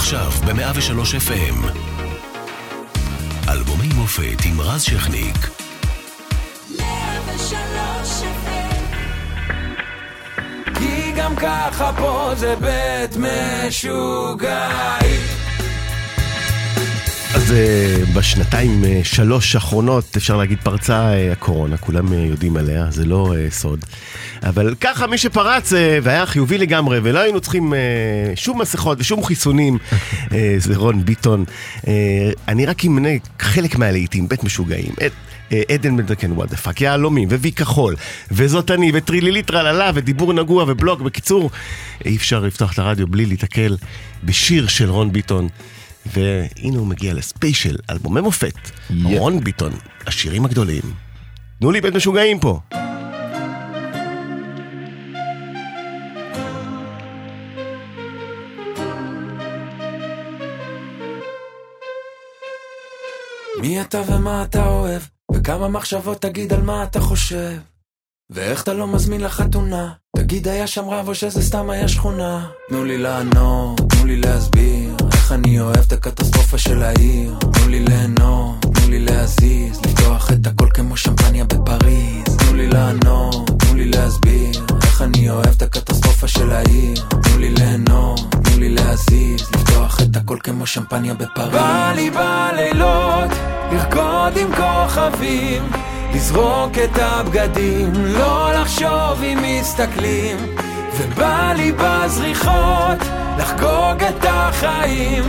עכשיו ב-103 FM. אלבומי מופת עם רז שכניק. 103 FM כי גם ככה פה זה בית משוגעים. אז uh, בשנתיים uh, שלוש האחרונות אפשר להגיד פרצה uh, הקורונה, כולם יודעים עליה, זה לא סוד. אבל ככה מי שפרץ והיה חיובי לגמרי ולא היינו צריכים שום מסכות ושום חיסונים, זה רון ביטון. אני רק אמנה חלק מהלהיטים, בית משוגעים. אה, עדן בן זקן what the fuck, יהלומים, וי כחול, וזאת אני, וטרילילי טרללה, ודיבור נגוע, ובלוק, בקיצור, אי אפשר לפתוח את הרדיו בלי להתקל בשיר של רון ביטון. והנה הוא מגיע לספיישל, אלבומי מופת, רון ביטון, השירים הגדולים. תנו לי בית משוגעים פה. מי אתה ומה אתה אוהב, וכמה מחשבות תגיד על מה אתה חושב. ואיך אתה לא מזמין לחתונה, תגיד היה שם רב או שזה סתם היה שכונה. תנו לי לענות, תנו לי להסביר, איך אני אוהב את הקטסטרופה של העיר. תנו לי ליהנות, תנו לי להזיז, לפתוח את הכל כמו שמפניה בפריז. תנו לי לענות, תנו לי להסביר, איך אני אוהב את הקטסטרופה של העיר. תנו לי ליהנות, תנו לי להזיז, לפתוח את הכל כמו שמפניה בפריז. בא לי בלילות, לרקוד עם כוכבים. לזרוק את הבגדים, לא לחשוב אם מסתכלים. ובא לי בזריחות לחגוג את החיים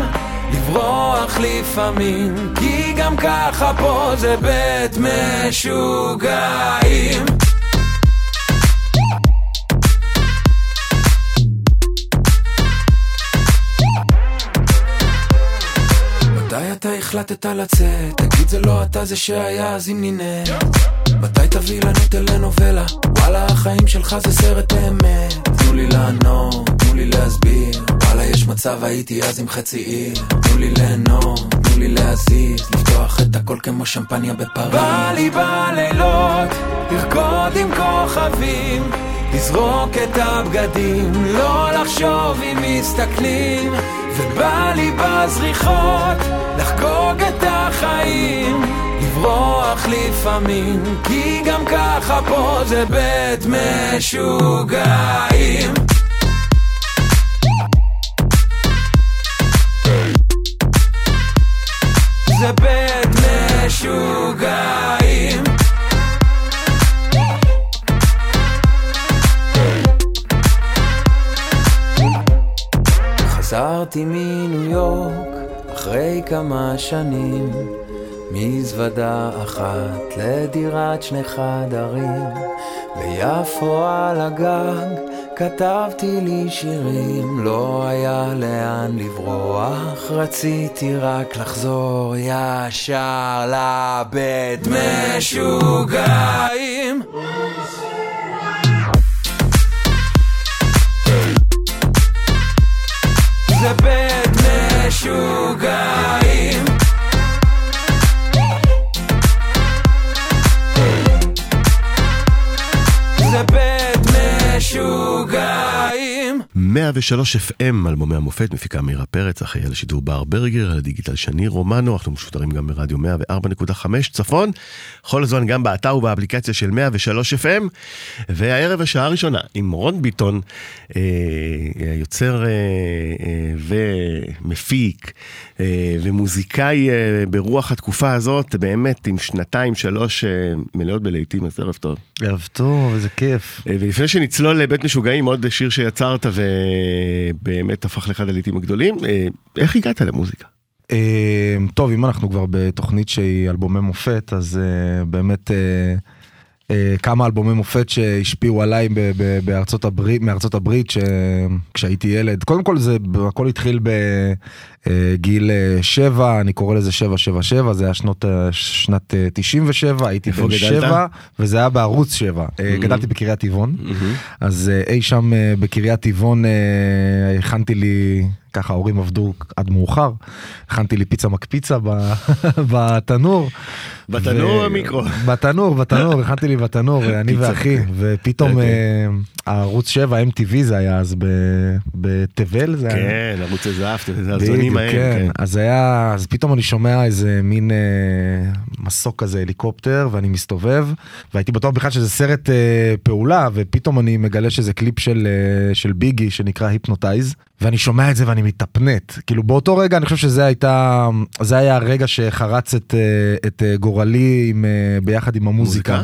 לברוח לפעמים כי גם ככה פה זה בית משוגעים אתה החלטת לצאת? תגיד זה לא אתה זה שהיה אז אם נינט מתי תביא לנו טלנובלה? וואלה החיים שלך זה סרט באמת. תנו לי לענות, תנו לי להסביר. וואלה יש מצב הייתי אז עם חצי עיר. תנו לי ליהנות, תנו לי להזיז. לפתוח את הכל כמו שמפניה בפריז בא לי בלילות לרקוד עם כוכבים לזרוק את הבגדים, לא לחשוב אם מסתכלים ובא לי בזריחות לחגוג את החיים. לברוח לפעמים כי גם ככה פה זה בית משוגעים. זה בית משוגעים חזרתי מניו יורק אחרי כמה שנים מזוודה אחת לדירת שני חדרים ביפו על הגג כתבתי לי שירים לא היה לאן לברוח רציתי רק לחזור ישר לבית משוגעים זה בית משוגעים 103 FM, אלבומי המופת, מפיקה מירה פרץ, אחראי על השידור בר ברגר, על הדיגיטל שני רומנו, אנחנו משודרים גם ברדיו 104.5 צפון, כל הזמן גם באתר ובאפליקציה של 103 FM, והערב השעה הראשונה עם רון ביטון, אה, יוצר אה, אה, ומפיק אה, ומוזיקאי אה, ברוח התקופה הזאת, באמת עם שנתיים שלוש אה, מלאות בלהיטים, אז ערב טוב. ערב טוב, איזה כיף. אה, ולפני שנצלול לבית משוגעים, עוד שיר שיצרת ובאמת הפך לאחד הלעיתים הגדולים, אה, איך הגעת למוזיקה? אה, טוב, אם אנחנו כבר בתוכנית שהיא אלבומי מופת, אז אה, באמת כמה אלבומי מופת שהשפיעו עליי ב- ב- בארצות הברית, מארצות הברית, ש- כשהייתי ילד. קודם כל זה, הכל התחיל בגיל 7, אני קורא לזה 777, זה היה שנות, אה, שנת אה, 97, הייתי בן גדלת? 7, וזה היה בערוץ 7. אה, גדלתי בקריית טבעון. אז אה, אי שם אה, בקריית טבעון אה, הכנתי לי, ככה ההורים עבדו עד מאוחר, הכנתי לי פיצה מקפיצה בתנור, בתנור או במיקרו? בתנור, בתנור, הכנתי לי בתנור, אני. ואחי, ופתאום אוקיי. אה, הערוץ 7, MTV זה היה אז בתבל, זה היה... כן, ערוץ הזהב, זה הזונים ההם, כן. כן. אז היה, אז פתאום אני שומע איזה מין אה, מסוק כזה, הליקופטר, ואני מסתובב, והייתי בטוח בכלל שזה סרט אה, פעולה, ופתאום אני מגלה שזה קליפ של, אה, ביגי שנקרא היפנוטייז, ואני שומע את זה ואני מתאפנט. כאילו באותו רגע אני חושב שזה הייתה, זה היה הרגע שחרץ את, אה, את אה, גורלי עם, אה, ביחד עם המוזיקה.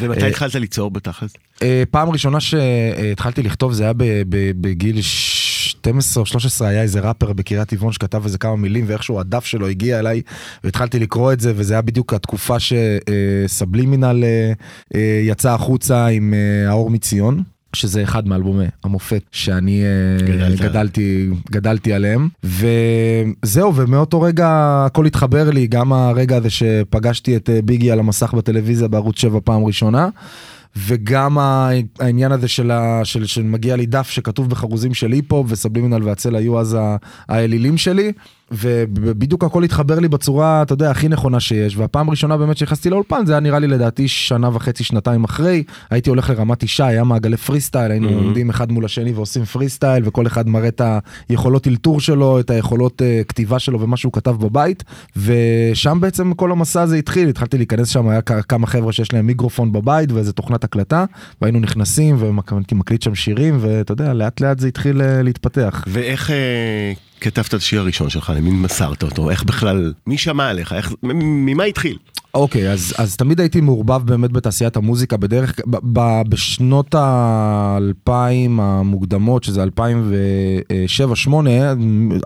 ומתי אה, התחלת ליצור בתכלס? אה, פעם ראשונה שהתחלתי לכתוב זה היה בגיל 12 או 13 היה איזה ראפר בקריית טבעון שכתב איזה כמה מילים ואיכשהו הדף שלו הגיע אליי והתחלתי לקרוא את זה וזה היה בדיוק התקופה שסבלימינל יצא החוצה עם האור מציון. שזה אחד מאלבומי המופת שאני אה, גדלת. גדלתי, גדלתי עליהם וזהו ומאותו רגע הכל התחבר לי גם הרגע הזה שפגשתי את אה, ביגי על המסך בטלוויזיה בערוץ 7 פעם ראשונה וגם העניין הזה של, ה, של, של מגיע לי דף שכתוב בחרוזים של היפ-הופ וסבלימינל והצל היו אז ה- האלילים שלי ובדיוק הכל התחבר לי בצורה אתה יודע הכי נכונה שיש והפעם הראשונה באמת שנכנסתי לאולפן זה היה נראה לי לדעתי שנה וחצי שנתיים אחרי הייתי הולך לרמת אישה היה מעגלי פרי סטייל היינו Mhm. עומדים אחד מול השני ועושים פרי סטייל וכל אחד מראה את היכולות אלתור שלו את היכולות אה, כתיבה שלו ומה שהוא כתב בבית ושם בעצם כל המסע הזה התחיל התחלתי להיכנס שם היה כ- כמה חבר'ה שיש להם מיקרופון בבית ואיזה תוכנת הקלטה והיינו נכנסים והייתי מקליט שם שירים ואתה יודע לאט לאט זה התחיל אה, להתפתח. ואיך אה, כתבת את השיר הראשון שלך? למי מסרת אותו? איך בכלל, מי שמע עליך? איך, ממה התחיל? אוקיי, אז, אז תמיד הייתי מעורבב באמת בתעשיית המוזיקה, בדרך, ב, ב, בשנות האלפיים המוקדמות, שזה 2007-2008,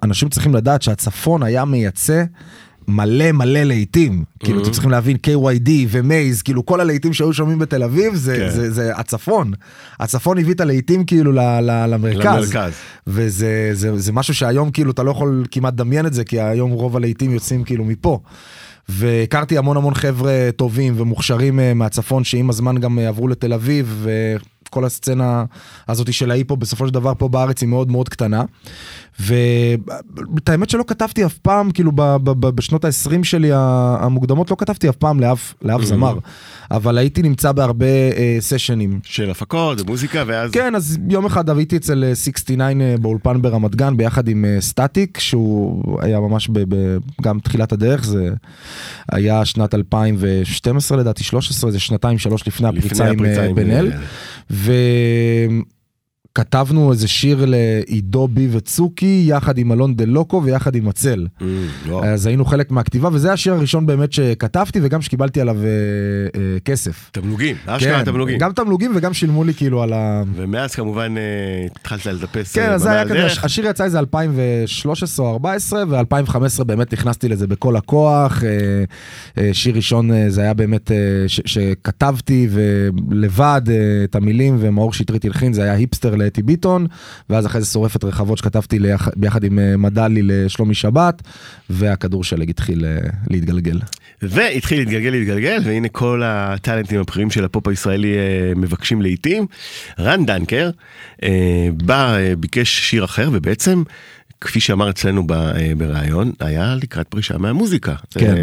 אנשים צריכים לדעת שהצפון היה מייצא. מלא מלא להיטים, כאילו אתם צריכים להבין KYD ומייז, כאילו כל הלהיטים שהיו שומעים בתל אביב זה, כן. זה, זה הצפון, הצפון הביא את הלהיטים כאילו ל, ל, למרכז, למרכז. וזה זה, זה משהו שהיום כאילו אתה לא יכול כמעט לדמיין את זה, כי היום רוב הלהיטים יוצאים כאילו מפה. והכרתי המון המון חבר'ה טובים ומוכשרים אה, מהצפון שעם הזמן גם אה, עברו לתל אביב וכל הסצנה הזאת של ההיפו בסופו של דבר פה בארץ היא מאוד מאוד קטנה. ואת האמת שלא כתבתי אף פעם כאילו ב- ב- ב- בשנות ה-20 שלי המוקדמות לא כתבתי אף פעם לאף, לאף זמר אבל הייתי נמצא בהרבה אה, סשנים. של הפקות ומוזיקה, ואז... כן, אז יום אחד הייתי אצל אה, 69 אה, באולפן ברמת גן ביחד עם אה, סטטיק, שהוא היה ממש ב, ב, גם תחילת הדרך, זה היה שנת 2012 לדעתי, 13, זה שנתיים שלוש לפני הפריצה עם הפריצה אה, עם, בן אל. אה, וכתבנו איזה שיר לעידו בי וצוקי יחד עם אלון דה לוקו ויחד עם הצל. אה, לא. אז היינו חלק מהכתיבה וזה השיר הראשון באמת שכתבתי וגם שקיבלתי עליו אה, אה, כסף. תמלוגים, אשכרה תמלוגים. גם תמלוגים וגם שילמו לי כאילו על ה... ומאז כמובן אה, התחלת לטפס כן, אה, אז זה היה כזה, דרך. השיר יצא איזה 2013 או 2014, ו-2015 באמת נכנסתי לזה בכל הכוח. אה, אה, שיר ראשון אה, זה היה באמת אה, ש- שכתבתי ולבד אה, את המילים, ומאור שטרית הלחין, זה היה היפסטר לאתי ביטון, ואז אחרי זה שורפת רחבות שכתבתי ליח- ביחד עם אה, מדלי לשלומי שבת, והכדור שלג התחיל אה, להתגלגל. והתחיל להתגלגל להתגלגל והנה כל הטאלנטים הבכירים של הפופ הישראלי אה, מבקשים לעיתים. רן דנקר בא ביקש שיר אחר ובעצם כפי שאמר אצלנו בריאיון היה לקראת פרישה מהמוזיקה. כן.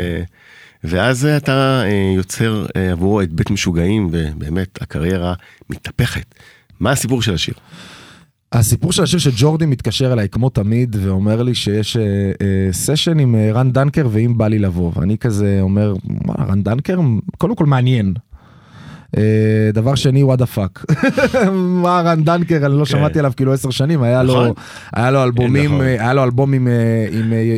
ואז אתה יוצר עבורו את בית משוגעים ובאמת הקריירה מתהפכת. מה הסיפור של השיר? הסיפור של השיר שג'ורדי מתקשר אליי כמו תמיד ואומר לי שיש אה, אה, סשן עם אה, רן דנקר ואם בא לי לבוא ואני כזה אומר רן דנקר קודם כל מעניין. אה, דבר שני what the fuck. מה רן דנקר אני לא שמעתי עליו כאילו עשר שנים היה לו כן. נכון. אלבומים נכון. אה, היה לו אלבום עם אה,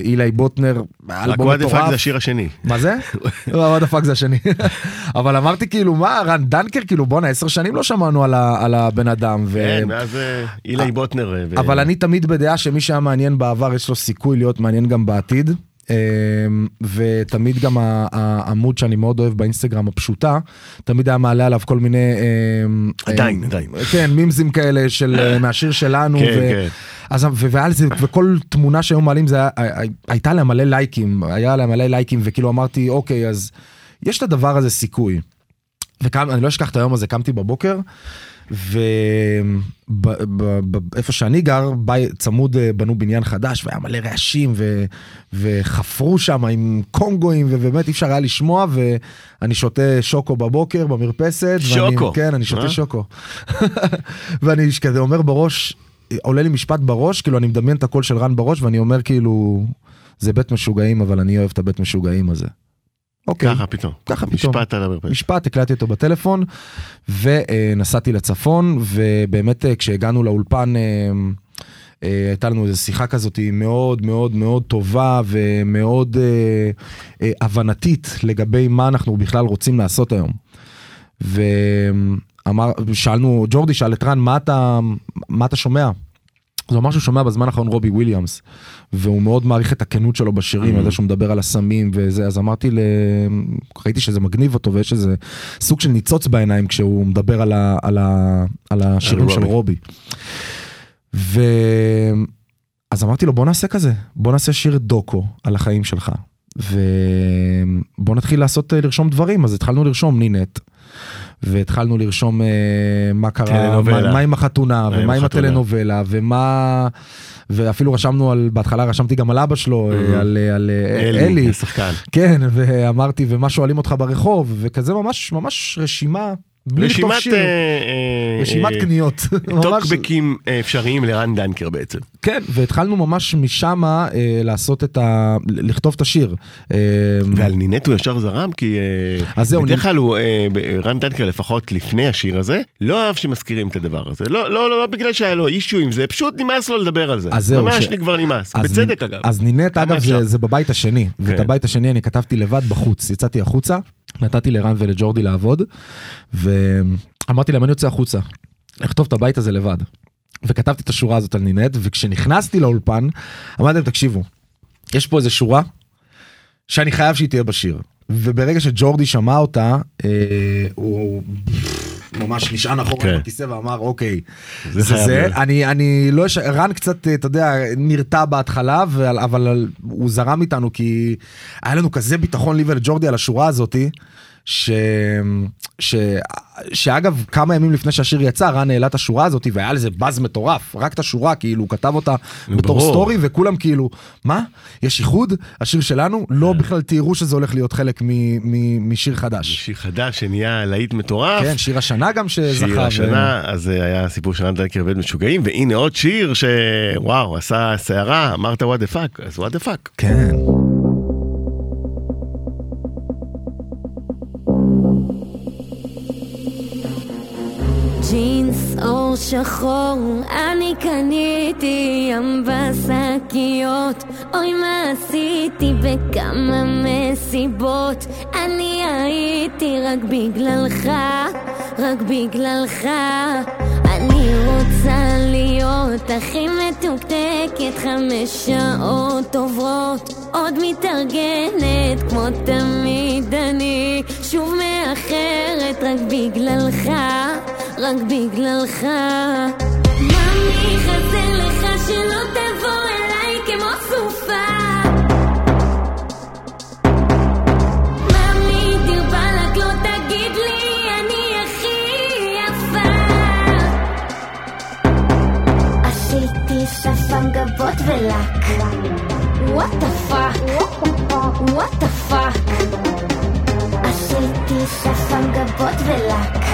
אילי בוטנר רק אלבום what the fuck מטורף. זה השיר השני. מה זה? לא, what the fuck זה השני. אבל אמרתי כאילו מה רן דנקר כאילו בואנה עשר שנים לא שמענו על הבן אדם. כן, ואז אילי בוטנר. אבל אני תמיד בדעה שמי שהיה מעניין בעבר יש לו סיכוי להיות מעניין גם בעתיד. אמ, ותמיד גם העמוד שאני מאוד אוהב באינסטגרם הפשוטה, תמיד היה מעלה עליו כל מיני... אמ, עדיין, אמ, עדיין. כן, מימזים כאלה של אה, מהשיר שלנו. כן, כן. אז ו- והיה לזה, וכל תמונה שהיו מעלים זה הייתה להם מלא לייקים, היה להם מלא לייקים וכאילו אמרתי אוקיי אז יש לדבר הזה סיכוי. ואני לא אשכח את היום הזה, קמתי בבוקר ואיפה שאני גר, בי, צמוד אה, בנו בניין חדש והיה מלא רעשים ו, וחפרו שם עם קונגואים ובאמת אי אפשר היה לשמוע ואני שותה שוקו בבוקר במרפסת. שוקו. ואני, כן, אני שותה אה? שוקו. ואני כזה אומר בראש, עולה לי משפט בראש, כאילו אני מדמיין את הקול של רן בראש ואני אומר כאילו, זה בית משוגעים אבל אני אוהב את הבית משוגעים הזה. אוקיי. ככה פתאום. ככה פתאום. משפט על המרפסת. משפט, הקלטתי אותו בטלפון, ונסעתי לצפון, ובאמת אה, כשהגענו לאולפן, אה, אה, הייתה לנו איזו שיחה כזאת מאוד מאוד מאוד טובה ומאוד אה, אה, הבנתית לגבי מה אנחנו בכלל רוצים לעשות היום. ואמר, שאלנו, ג'ורדי שאל את רן, מה אתה, מה אתה שומע? אז הוא אמר שהוא שומע בזמן האחרון רובי וויליאמס, והוא מאוד מעריך את הכנות שלו בשירים, Mm. על זה שהוא מדבר על הסמים וזה, אז אמרתי, ל... ראיתי שזה מגניב אותו ויש איזה סוג של ניצוץ בעיניים כשהוא מדבר על, ה... על, ה... על השירים של רובי. רובי. ו... אז אמרתי לו בוא נעשה כזה, בוא נעשה שיר דוקו על החיים שלך, ובוא נתחיל לעשות, אה, לרשום דברים, אז התחלנו לרשום נינט. והתחלנו לרשום אה, מה קרה. מה, מה עם החתונה, ומה עם. הטלנובלה, ומה... ואפילו רשמנו על, בהתחלה רשמתי גם על אבא שלו, אה. על, על אה, אלי. השחקן. כן, ואמרתי, ומה שואלים אותך ברחוב, וכזה ממש, ממש רשימה, בלי לכתוב שיר, אה, אה, רשימת אה, קניות. טוקבקים אפשריים לרן דנקר בעצם. כן, והתחלנו ממש משם אה, לעשות את ה... לכתוב את השיר. ועל נינט הוא ישר זרם כי אז זהו, בדרך כלל הוא, רן דנקר לפחות לפני השיר הזה, לא אהב שמזכירים את הדבר הזה. לא, לא, לא, לא בגלל שהיה לו אישו עם זה, פשוט נמאס לו לדבר על זה. אז זהו, ממש לי כבר נמאס, בצדק אגב. אז נינט, אגב? זה, זה בבית השני, ואת כן. הבית השני אני כתבתי לבד בחוץ, יצאתי החוצה, נתתי לרן ולג'ורדי לעבוד, ואמרתי להם, אני יוצא החוצה, לכתוב את הבית הזה לבד. וכתבתי את השורה הזאת על נינט, וכשנכנסתי לאולפן, אמרתי להם, תקשיבו, יש פה איזה שורה שאני חייב שהיא תהיה בשיר. וברגע שג'ורדי שמע אותה, אה, הוא ממש נשען אחורה כן. בכיסא ואמר, אוקיי, זה זה זה. אני, אני לא, יש... רן קצת, אתה יודע, נרתע בהתחלה, אבל הוא זרם איתנו כי היה לנו כזה ביטחון לי ולג'ורדי על השורה הזאתי, ש... ש... שאגב, כמה ימים לפני שהשיר יצא, רן העלה את השורה הזאתי והיה לזה באז מטורף, רק את השורה, כאילו, הוא כתב אותה בתור ברור. סטורי וכולם כאילו, מה? יש איחוד? השיר שלנו? לא בכלל תראו שזה הולך להיות חלק מ... מ... משיר חדש. שיר חדש שנהיה להיט מטורף. כן, שיר השנה גם שזכה. שיר ו- השנה, אז זה היה סיפור של רן דנקר ובית משוגעים, והנה עוד שיר שוואו, עשה סערה, אמרת what the fuck, אז what the fuck. כן. שחור, אני קניתי ים בשקיות. אוי מה עשיתי בכמה מסיבות? אני הייתי רק בגללך, רק בגללך אני רוצה להיות הכי מתוקתקת חמש שעות עוברות עוד מתארגנת כמו תמיד אני שוב מאחרת רק בגללך, רק בגללך. ממי חסר לך שלא תבוא עשיתי שפם גבות ולק what the fuck what the fuck עשיתי שפם גבות ולק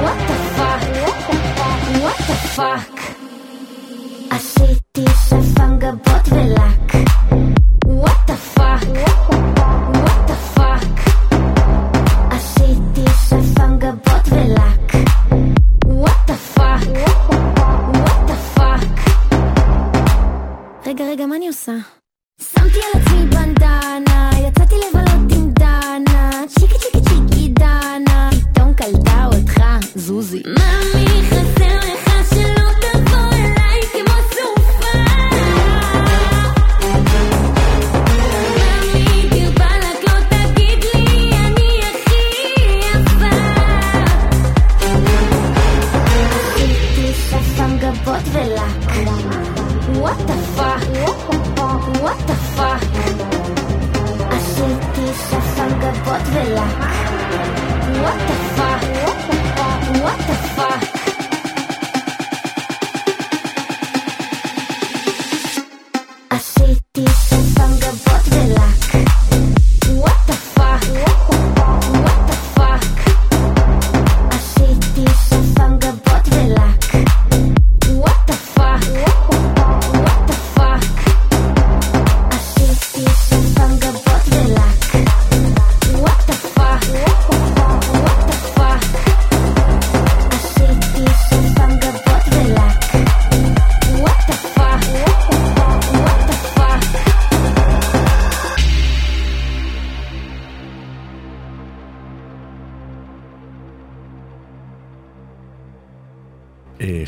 what the fuck what the fuck עשיתי שפם גבות ולק what the fuck what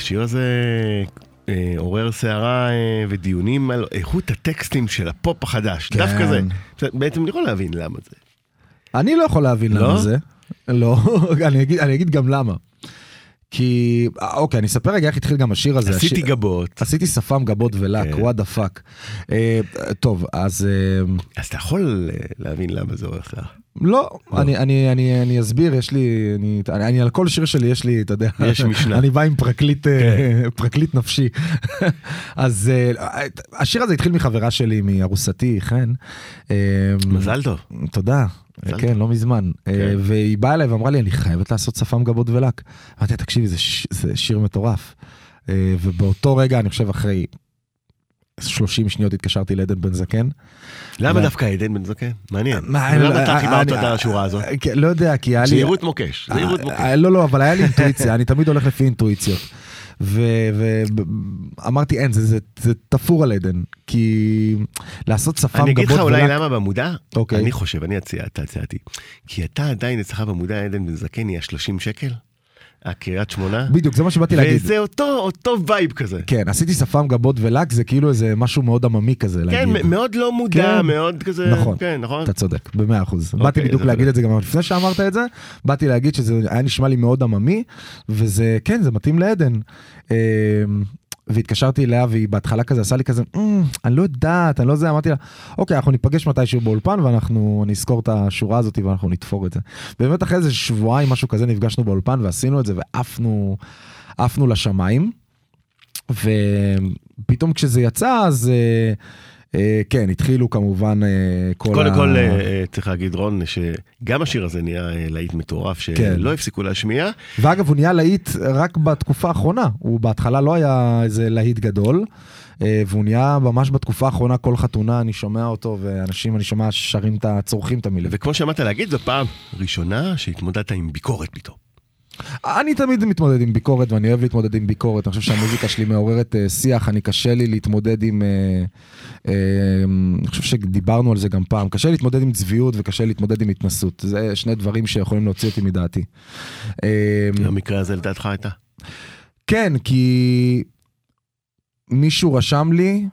השיר הזה אה, עורר סערה אה, ודיונים על איכות הטקסטים של הפופ החדש. כן. דווקא זה. בעצם אני יכול להבין למה זה. אני לא יכול להבין לא? למה זה. לא, אני אגיד- אני אגיד גם למה. כי, אה, אוקיי, אני אספר רגע איך התחיל גם השיר הזה. עשיתי השיר- גבות. עשיתי שפם גבות ולק. what the fuck. טוב, אז אה, אז אתה יכול אה, להבין למה זה הולך לך. לא, אני, אני, אני, אני אסביר, יש לי, אני, אני, אני על כל שיר שלי יש לי, אתה יודע, יש משנה. אני בא עם פרקליט, אה, פרקליט נפשי. אז אה, השיר הזה התחיל מחברה שלי, מארוסתי, חן. אה, מזל טוב. תודה. כן, לא מזמן. כן. והיא באה אליי ואמרה לי, אני חייבת לעשות שפם גבות ולק. אמרתי לה, תקשיבי, זה, שיר מטורף. ובאותו רגע, אני חושב אחרי 30 שניות התקשרתי לעדן בן זקן. למה דווקא עדן בן זקן? מעניין. מה, למה לא, אתה אני- חיברת אני- את השורה הזאת? אה, כן, לא יודע, כי היה לי... זהירות מוקש. זהירות אה, מוקש. אה, לא, לא, אבל היה לי אינטואיציה, אני תמיד הולך לפי אינטואיציות. ואמרתי, אין, זה, תפור על עדן, כי לעשות שפם אני גבות אגיד לך אולי למה במודע, אוקיי. אני חושב, אני אציע, אתה הצעתי, כי אתה עדיין אצלך במודע עדן בן זקן היא ה-30 שקל, הקריית שמונה, בדיוק, זה מה שבאתי להגיד. וזה אותו, אותו וייב כזה. כן, עשיתי שפם גבות ולק, זה כאילו איזה משהו מאוד עממי כזה כן, להגיד. מ- מאוד לא מודע, כן. מאוד כזה, נכון. כן, נכון? אתה צודק, במאה אחוז. אוקיי, באתי בדיוק להגיד את זה גם לפני שאמרת את זה, באתי להגיד שזה היה נשמע לי מאוד עממי, וזה, כן, זה מתאים לעדן. והתקשרתי אליה והיא בהתחלה כזה עשה לי כזה, "אמ, אני לא יודעת, אני לא זה, אמרתי לה, אוקיי, אנחנו ניפגש מתישהו באולפן ואנחנו, אני אזכור את השורה הזאת ואנחנו נתפור את זה. באמת אחרי איזה שבועיים, משהו כזה, נפגשנו באולפן ועשינו את זה ועפנו, עפנו לשמיים. ופתאום כשזה יצא, אז אה, כן, התחילו כמובן אה, כל קודם ה... כל, אה, אה, צריך להגיד, רון, שגם השיר הזה נהיה אה, להיט מטורף, כן. שלא הפסיקו להשמיע. ואגב, הוא נהיה להיט רק בתקופה האחרונה. הוא בהתחלה לא היה איזה להיט גדול, אה, והוא נהיה ממש בתקופה האחרונה, כל חתונה אני שומע אותו, ואנשים, אני שומע שרים את ה... צורכים את המילים. וכמו שאמרת להגיד, זו פעם ראשונה שהתמודדת עם ביקורת פתאום. אני תמיד מתמודד עם ביקורת, ואני אוהב להתמודד עם ביקורת. אני חושב שהמוזיקה שלי מעוררת אה, שיח, אני קשה לי להתמודד עם... אה, אה, אני חושב שדיברנו על זה גם פעם. קשה להתמודד עם צביעות וקשה להתמודד עם התנשאות. זה שני דברים שיכולים להוציא אותי מדעתי. במקרה הזה לדעתך הייתה. כן, כי מישהו רשם לי,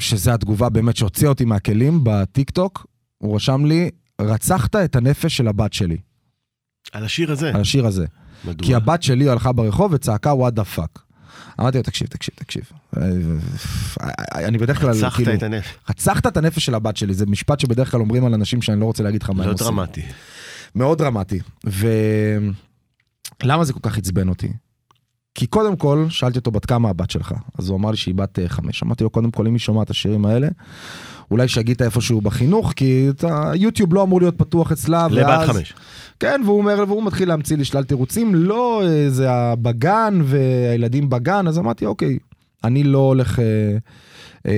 שזו התגובה באמת שהוציאה אותי מהכלים בטיק טוק, הוא רשם לי, רצחת את הנפש של הבת שלי, על השיר הזה. על השיר הזה. מדוע? כי הבת שלי הלכה ברחוב וצעקה what the fuck. אמרתי לו, תקשיב, תקשיב, תקשיב. אני בדרך כלל, רצחת כאילו, את הנפש. רצחת את הנפש של הבת שלי, זה משפט שבדרך כלל אומרים על אנשים שאני לא רוצה להגיד לך מה הם לא עושים. דרמטי. מאוד דרמטי. ולמה זה כל כך עצבן אותי? כי קודם כל, שאלתי אותו בת כמה הבת שלך, אז הוא אמר לי שהיא בת אה, חמש. אמרתי לו, קודם כל, אם היא שומעת את השירים האלה, אולי שגית איפשהו בחינוך, כי היוטיוב לא אמור להיות פתוח אצלה. לבת חמש. כן, והוא אומר, והוא מתחיל להמציא לי שלל תירוצים, לא, זה בגן והילדים בגן, אז אמרתי, אוקיי, אני לא הולך... אה, אה,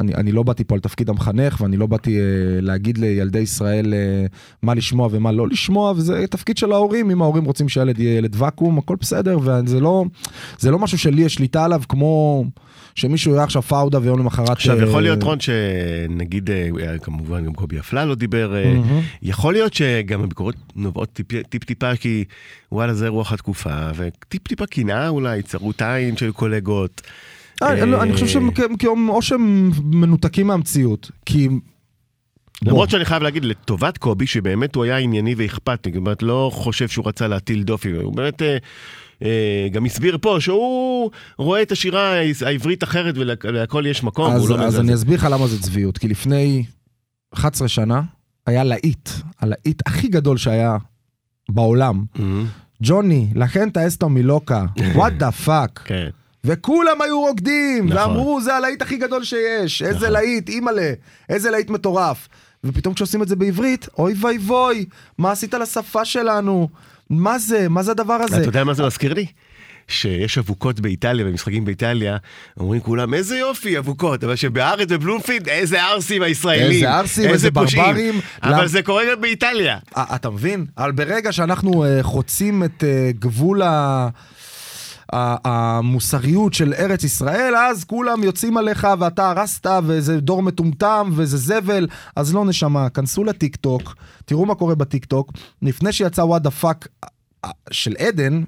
אני, אני לא באתי פה על תפקיד המחנך ואני לא באתי אה, להגיד לילדי ישראל אה, מה לשמוע ומה לא לשמוע וזה תפקיד של ההורים אם ההורים רוצים שהילד יהיה ילד ואקום הכל בסדר וזה לא לא משהו שלי יש שליטה עליו כמו שמישהו יהיה עכשיו פאודה ויום למחרת עכשיו, אה, יכול להיות, רון, שנגיד, אה, כמובן גם קובי אפללו דיבר, אה, מהמם. יכול להיות שגם הביקורות נובעות טיפ- טיפ-טיפה כי וואלה זה רוח התקופה, וטיפ-טיפה קנאה אולי, צרות עין של קולגות. אה, לא, אני חושב אה, שהם כ- כ- או שהם מנותקים מהמציאות כי למרות שאני חייב להגיד, לטובת קובי, שבאמת הוא היה ענייני ואכפתי, זאת אומרת, לא חושב שהוא רצה להטיל דופי, הוא באמת אה, אה, גם הסביר פה שהוא רואה את השירה העברית אחרת ולהכל יש מקום, אז, לא אז. אני אסביר לך למה זה צביעות, כי לפני 11 שנה היה להיט, הלהיט הכי גדול שהיה בעולם. מהמם, ג'וני, la gente está muy loca, what the fuck. כן. וכולם היו רוקדים, נכון. ואמרו זה הלהיט הכי גדול שיש, איזה נכון. להיט, אימא'לה, איזה להיט מטורף. ופתאום כשעושים את זה בעברית, אוי ואי ווי, מה עשית לשפה שלנו? מה זה? מה זה הדבר הזה? אתה יודע מה זה מזכיר לי? שיש אבוקות באיטליה, במשחקים באיטליה, אומרים כולם איזה יופי אבוקות, אבל שבארץ בבלומפילד איזה ערסים הישראלים, איזה ערסים, איזה פושעים. ברברים. אבל למ- זה קורה גם באיטליה. אה, אתה מבין? אבל ברגע שאנחנו אה, חוצים את אה, גבול ה... המוסריות של ארץ ישראל, אז כולם יוצאים עליך ואתה הרסת וזה דור מטומטם וזה זבל, אז לא נשמה, כנסו לטיק טוק, תראו מה קורה בטיק טוק, לפני שיצא what the fuck, של עדן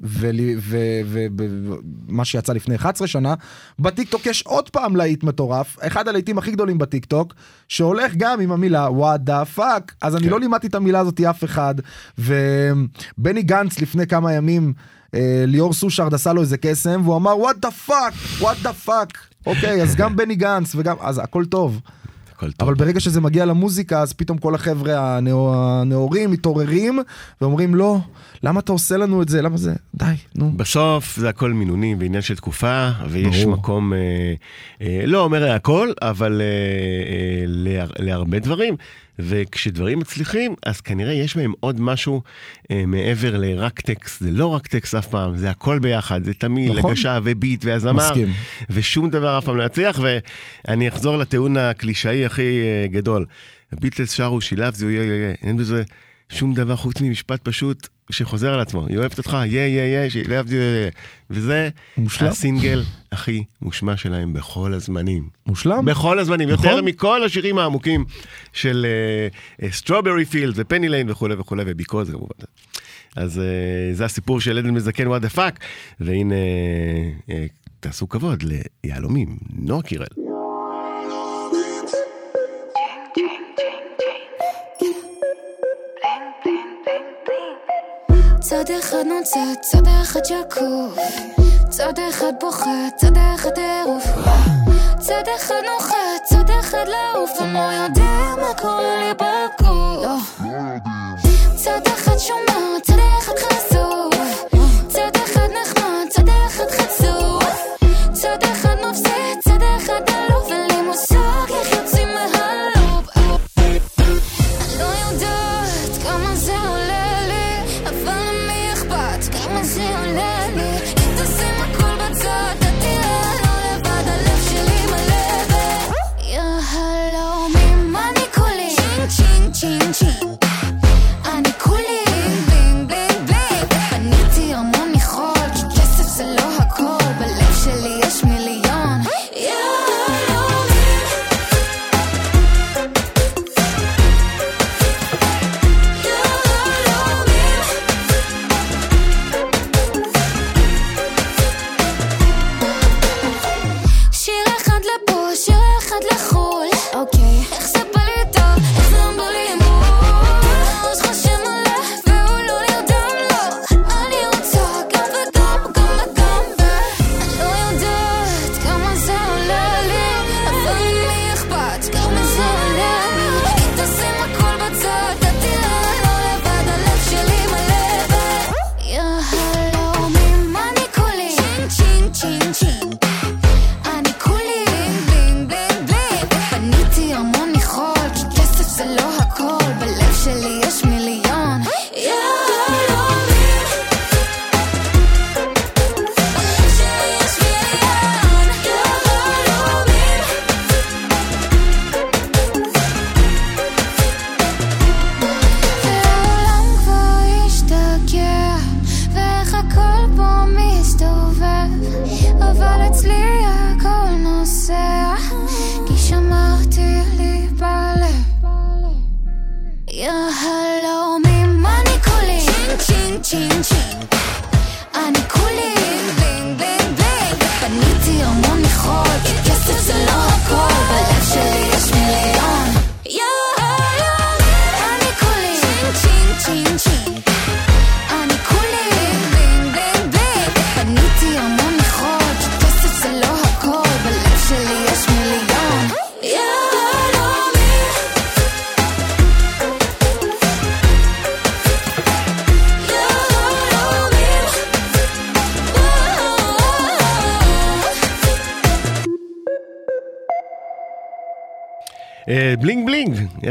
ומה שיצא לפני 11 שנה, בטיקטוק יש עוד פעם להיט מטורף, אחד הלהיטים הכי גדולים בטיקטוק, שהולך גם עם המילה what the fuck, אז אני כן. לא לימדתי את המילה הזאת אף אחד, ובני גנץ לפני כמה ימים, ליאור סושארד עשה לו איזה קסם, והוא אמר what the fuck, what the fuck, אוקיי, אז גם בני גנץ וגם, אז הכל טוב. הכל טוב. אבל ברגע שזה מגיע למוזיקה אז פתאום כל החבר'ה הנאור, הנאורים מתעוררים ואומרים לא למה אתה עושה לנו את זה למה זה די נו בסוף זה הכל מינונים ועניין של תקופה, ויש ברור. מקום, אה, אה, לא אומר הכל, אבל אה, אה, להר, להרבה דברים. וכשדברים מצליחים, אז כנראה יש בהם עוד משהו אה, מעבר לרק טקסט. זה לא רק טקסט אף פעם, זה הכל ביחד, זה תמיד נכון. הגשה וביט והזמר. מסכים. ושום דבר אף פעם לא יצליח, ואני אחזור לטיעון הקלישאי הכי אה, גדול. הביטלס שרו שילב זה יהיה יהיה, אין בזה שום דבר חוץ ממשפט פשוט שחוזר על עצמו. היא אוהבת אותך, יא יא יא, יהיה. וזה מושלם. הסינגל הכי מושמע שלהם בכל הזמנים. מושלם בכל הזמנים, נכון. יותר מכל השירים העמוקים של Strawberry Field ו Penny Lane וכולי וכולי, ו Because כמובן. אז אה, זה הסיפור של עדן מזקן what the fuck, והנה, אה, תעשו כבוד ליהלומים, נועה קירל. צד אחד נוצץ, צד אחד שקוף. צד אחד בוכה, צד אחד טירוף צד אחד נוחת, צד אחד לעוף. הם לא יודעים מה קורה לי בגוף. צד אחד שומע, צד אחד חשוף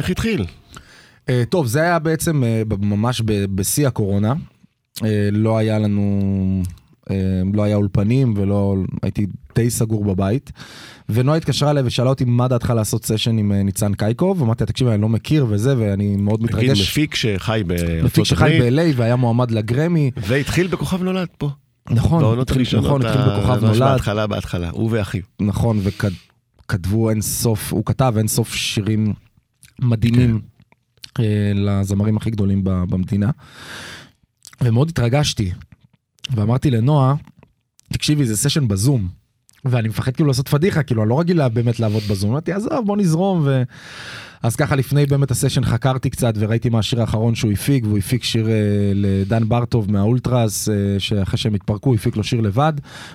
איך התחיל? אה, טוב זה היה בעצם ב- ממש בשיא הקורונה אה, לא היה לנו אה, לא היה אולפנים ולא הייתי די סגור בבית. ונועה התקשרה אליי ושאלה אותי מה דעתך לעשות סשן עם ניצן קייקוב אמרתי לה תקשיב אני לא מכיר וזה ואני מאוד תגיד, מתרגש. מפיק שחי בארצות מפיק שחי הברית, ב-LA והיה מועמד לגרמי. והתחיל בכוכב נולד פה. נכון, בעונות הראשונות, נכון, התחיל בכוכב נולד. בהתחלה, בהתחלה, הוא ואחיו. נכון, וכתבו אין סוף, הוא כתב אין סוף שירים מדהימים כן. אה, לזמרים הכי גדולים במדינה. ומאוד התרגשתי. ואמרתי לנועה, תקשיבי, זה סשן בזום. ואני מפחד כאילו לעשות פדיחה, כאילו, אני לא רגיל באמת לעבוד בזום. אמרתי, עזוב, בוא נזרום. ו... אז ככה לפני באמת הסשן חקרתי קצת וראיתי מה השיר האחרון שהוא הפיק, והוא הפיק שיר אה, לדן ברטוב מהאולטרס, אה, שאחרי שהם התפרקו הפיק לו שיר לבד,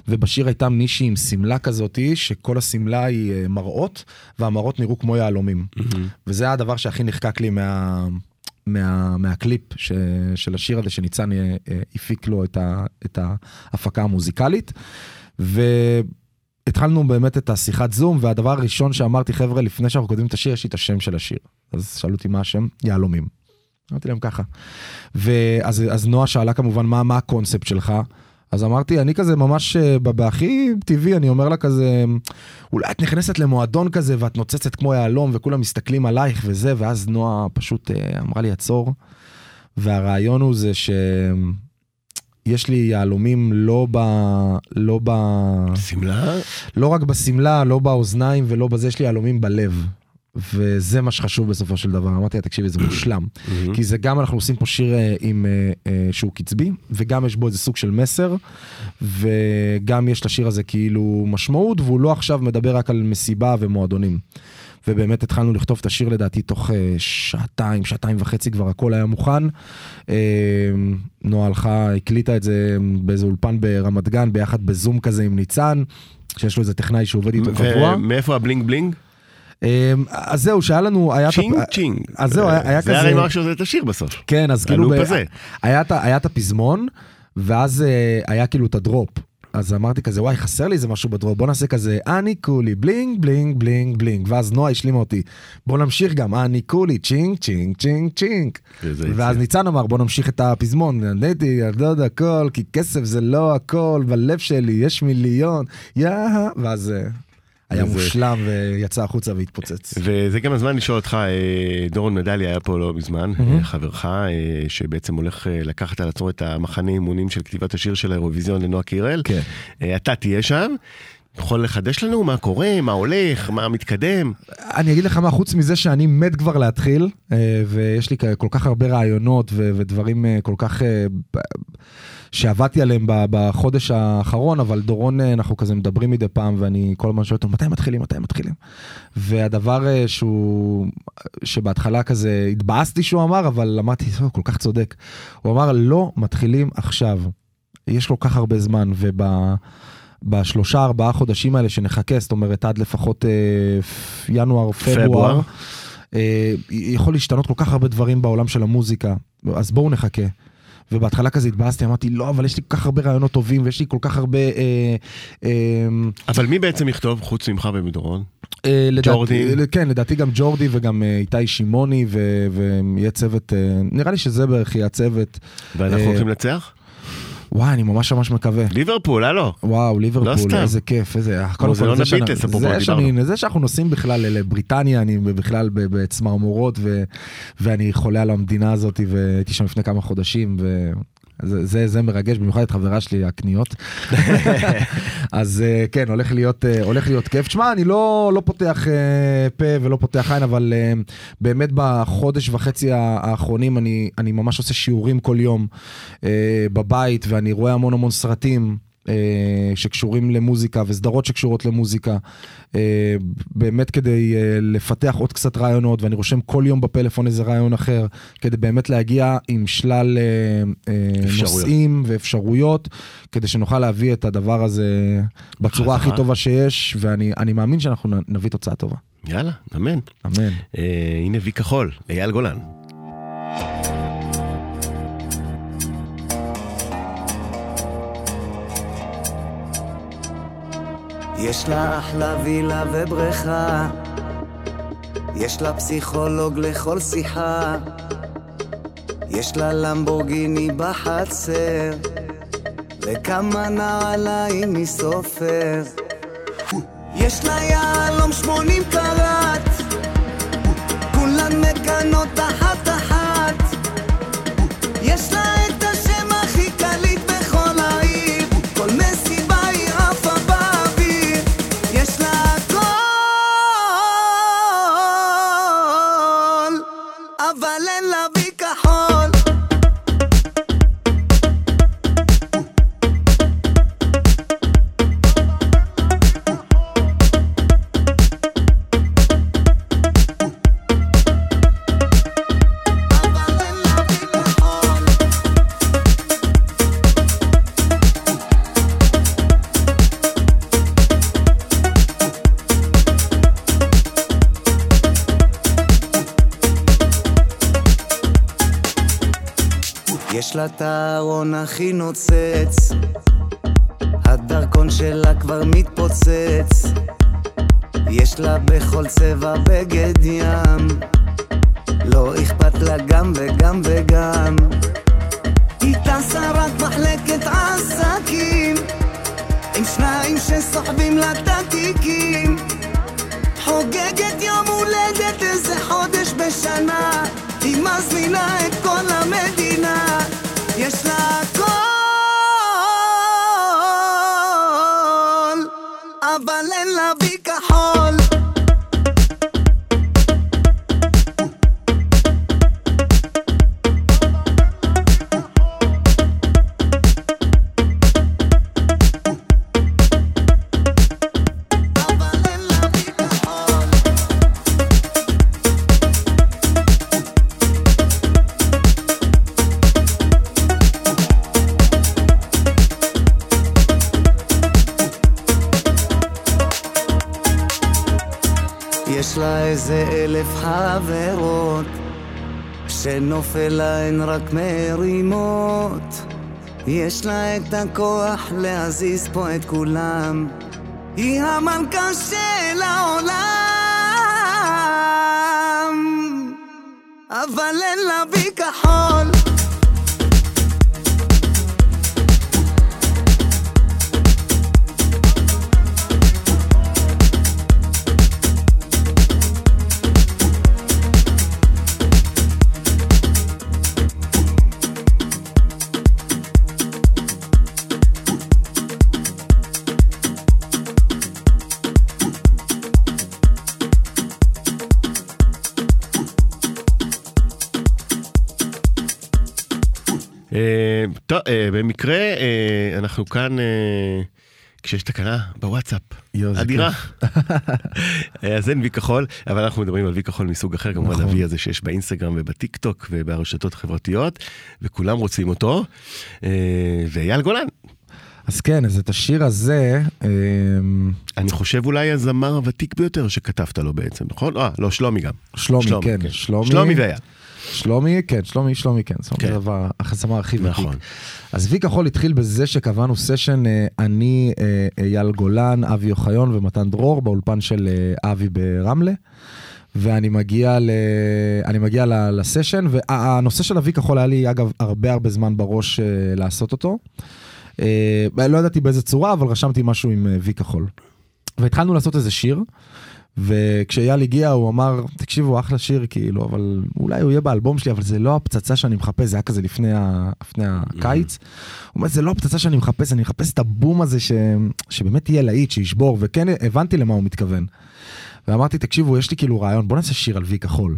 ובשיר הייתה מישהי עם שמלה כזאתי, שכל השמלה היא אה, מראות, והמראות נראו כמו יהלומים. וזה הדבר שהכי נחקק לי מה... מה, מהקליפ ש, של השיר הזה שניצן אה, אה, הפיק לו את, ה, את ההפקה המוזיקלית. והתחלנו באמת את השיחת זום, והדבר הראשון שאמרתי, חבר'ה, לפני שאנחנו כותבים את השיר, יש לי את השם של השיר. אז שאלו אותי מה השם? יהלומים. אמרתי להם ככה. ואז אז נועה שאלה כמובן, מה, מה הקונספט שלך? אז אמרתי, אני כזה ממש, אה, בהכי טבעי, אני אומר לה כזה, אולי את נכנסת למועדון כזה ואת נוצצת כמו יהלום וכולם מסתכלים עלייך וזה, ואז נועה פשוט אה, אמרה לי, עצור. והרעיון הוא זה שיש לי יהלומים לא ב... לא ב... שמלה? לא רק בשמלה, לא באוזניים ולא בזה, יש לי יהלומים בלב. וזה מה שחשוב בסופו של דבר. אמרתי לה, תקשיבי, זה מושלם. כי זה גם, אנחנו עושים פה שיר אה, עם, אה, אה, שהוא קצבי, וגם יש בו איזה סוג של מסר, וגם יש לשיר הזה כאילו משמעות, והוא לא עכשיו מדבר רק על מסיבה ומועדונים. ובאמת התחלנו לכתוב את השיר לדעתי תוך אה, שעתיים, שעתיים וחצי כבר הכל היה מוכן. אה, נועה הלכה, הקליטה את זה באיזה אולפן ברמת גן, ביחד בזום כזה עם ניצן, שיש לו איזה טכנאי שעובד איתו קבוע. ומאיפה ה bling bling? אה, אז זהו, שהיה לנו, היה... ching ching. אז זהו, היה- היה זה כזה- הרי מה שעושה את השיר בסוף. כן, אז כאילו, הלופ הזה. היה את הפזמון, ואז היה כאילו את ה drop. אז אמרתי כזה, וואי, חסר לי איזה משהו ב drop, בוא נעשה כזה, אני כולי, bling, bling, bling, bling. ואז נועה השלימה אותי, בוא נמשיך גם, אני כולי, ching, ching, ching, ching. ואז. ניצן אמר, בוא נמשיך את הפזמון, נהניתי, יודע הכל, כי כסף זה לא הכל, בלב שלי יש מיליון, יא... ואז אה, היה וזה- מושלם ויצא החוצה והתפוצץ. וזה גם הזמן לשאול אותך, אה, דורון מדלי היה פה לא מזמן, אה, חברך, אה, שבעצם הולך לקחת על עצמו את המחנה אימונים של כתיבת השיר של האירוויזיון לנועה קירל. כן. אתה תהיה שם, יכול לחדש לנו מה קורה, מה הולך, מה מתקדם. אני אגיד לך מה, חוץ מזה שאני מת כבר להתחיל, אה, ויש לי כל כך הרבה רעיונות ודברים אה, כל כך... אה, שעבדתי עליהם בחודש האחרון, אבל דורון, אנחנו כזה מדברים מדי פעם, ואני כל הזמן שואל אותו, מתי מתחילים, מתי מתחילים? והדבר שהוא, שבהתחלה כזה התבאסתי שהוא אמר, אבל אמרתי, "טוב, כל כך צודק. הוא אמר, לא מתחילים עכשיו. יש כל כך הרבה זמן, וב... בשלושה ארבעה חודשים האלה שנחכה, זאת אומרת עד לפחות אה, ינואר, פברואר. אה, יכול להשתנות כל כך הרבה דברים בעולם של המוזיקה, אז בואו נחכה. ובהתחלה כזה התבאסתי, אמרתי, לא, אבל יש לי כל כך הרבה רעיונות טובים, ויש לי כל כך הרבה... אה, אה, אבל מי בעצם יכתוב חוץ ממך ומדורון? אה, לדעתי- ג'ורדי? כן, לדעתי גם ג'ורדי וגם אה, איתי שמעוני, ויהיה צוות, אה, נראה לי שזה בערך יהיה הצוות. ואנחנו אה, הולכים לנצח? וואי, אני ממש ממש מקווה. ליברפול, הלו. וואו, ליברפול, לא. איזה כיף, איזה... קודם זה כל, לא זה נביט, שאנ- אפרופו, זה. שאני- זה שאנחנו נוסעים בכלל לבריטניה, אני בכלל בצמרמורות, ו- ואני חולה על המדינה הזאת, והייתי שם לפני כמה חודשים, ו... זה, זה, זה מרגש, במיוחד את חברה שלי, הקניות. אז אה, כן, הולך להיות, אה, הולך להיות כיף. תשמע, אני לא, לא פותח אה, פה ולא פותח עין, אבל באמת בחודש וחצי האחרונים אני, אני ממש עושה שיעורים כל יום בבית, ואני רואה המון המון סרטים. אה, שקשורים למוזיקה וסדרות שקשורות למוזיקה, אה, באמת כדי אה, לפתח עוד קצת רעיונות, ואני רושם כל יום בפלאפון איזה רעיון אחר, כדי באמת להגיע עם שלל אפשרויות. נושאים ואפשרויות, כדי שנוכל להביא את הדבר הזה בצורה הכי. טובה שיש, ואני אני מאמין שאנחנו נביא תוצאה טובה. יאללה, אמן. אמן. אה, הנה וי כחול, אייל גולן. יש לה אחלה וילה ובריכה, יש לה פסיכולוג לכל שיחה, יש לה למבורגיני בחצר, וכמה נעליים מסופר. יש לה יהלום שמונים קראט, כולן מקנות אחת-אחת. את הארון הכי נוצץ, הדרכון שלה כבר מתפוצץ. יש לה בכל צבע בגד ים, לא אכפת לה גם וגם וגם. היא טסה רק מחלקת עסקים, עם שניים שסוחבים לה את התיקים. יש להן רק מרימות. יש לה את הכוח להזיז פה את כולם, היא המלכה של העולם. אבל אין לה בי כחול. טוב, אה, במקרה אה, אנחנו כאן אה, כשיש תקלה בוואטסאפ. זה אדירה. אז אין וי כחול, אבל אנחנו מדברים על וי כחול מסוג אחר, כמובן נכון. הוי הזה שיש באינסטגרם ובטיק טוק וברשתות החברתיות, וכולם רוצים אותו. אה, ואייל גולן, אז כן, אז את השיר הזה, אמ, אני חושב אולי הזמר הוותיק ביותר שכתבת לו בעצם, נכון? אה, לא, שלומי גם. שלומי, כן, שלומי. שלומי ואייל. שלומי, כן, שלומי, שלומי, כן, שלומי כן. זה הדבר, הזמר הכי ותיק. נכון. אז וי כחול התחיל בזה שקבענו סשן, אה, אני, אה, אייל גולן, אבי אוחיון ומתן דרור באולפן של אה, אבי ברמלה. ואני מגיע, ל... אני מגיע ל... לסשן, והנושא של הוי כחול היה לי אגב הרבה הרבה זמן בראש לעשות אותו. לא ידעתי באיזה צורה, אבל רשמתי משהו עם וי כחול. והתחלנו לעשות איזה שיר, וכשאייל הגיע הוא אמר, תקשיבו, אחלה שיר כאילו, אבל אולי הוא יהיה באלבום שלי, אבל זה לא הפצצה שאני מחפש, זה היה כזה לפני, ה... לפני הקיץ. הוא אומר, זה לא הפצצה שאני מחפש, אני מחפש את הבום הזה ש... שבאמת יהיה להיט, שישבור, וכן הבנתי למה הוא מתכוון. ואמרתי, תקשיבו, יש לי כאילו רעיון, בוא נעשה שיר על וי כחול.